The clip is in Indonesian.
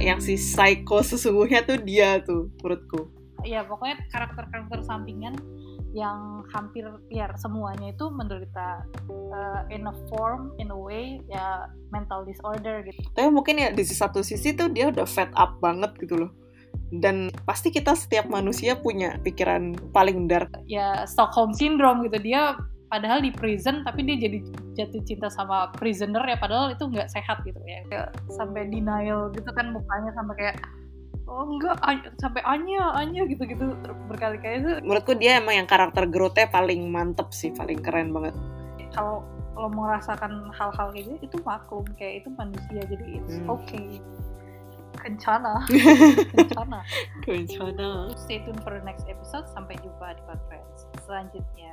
yang si psycho sesungguhnya tuh dia tuh menurutku ya pokoknya karakter-karakter sampingan yang hampir ya semuanya itu menderita uh, in a form in a way ya mental disorder gitu. Tapi mungkin ya di satu sisi tuh dia udah fed up banget gitu loh. Dan pasti kita setiap manusia punya pikiran paling dark. Ya Stockholm syndrome gitu dia padahal di prison tapi dia jadi jatuh cinta sama prisoner ya padahal itu nggak sehat gitu ya. Kayak sampai denial gitu kan mukanya sampai kayak oh enggak sampai Anya Anya gitu-gitu berkali-kali. Itu menurutku dia emang yang karakter growth-nya paling mantep sih paling keren banget. Kalau kalau merasakan hal-hal kayak gitu itu maklum kayak itu manusia jadi it's hmm. okay. Kencana. Kencana. Kencana. Stay tune for the next episode sampai jumpa di conference selanjutnya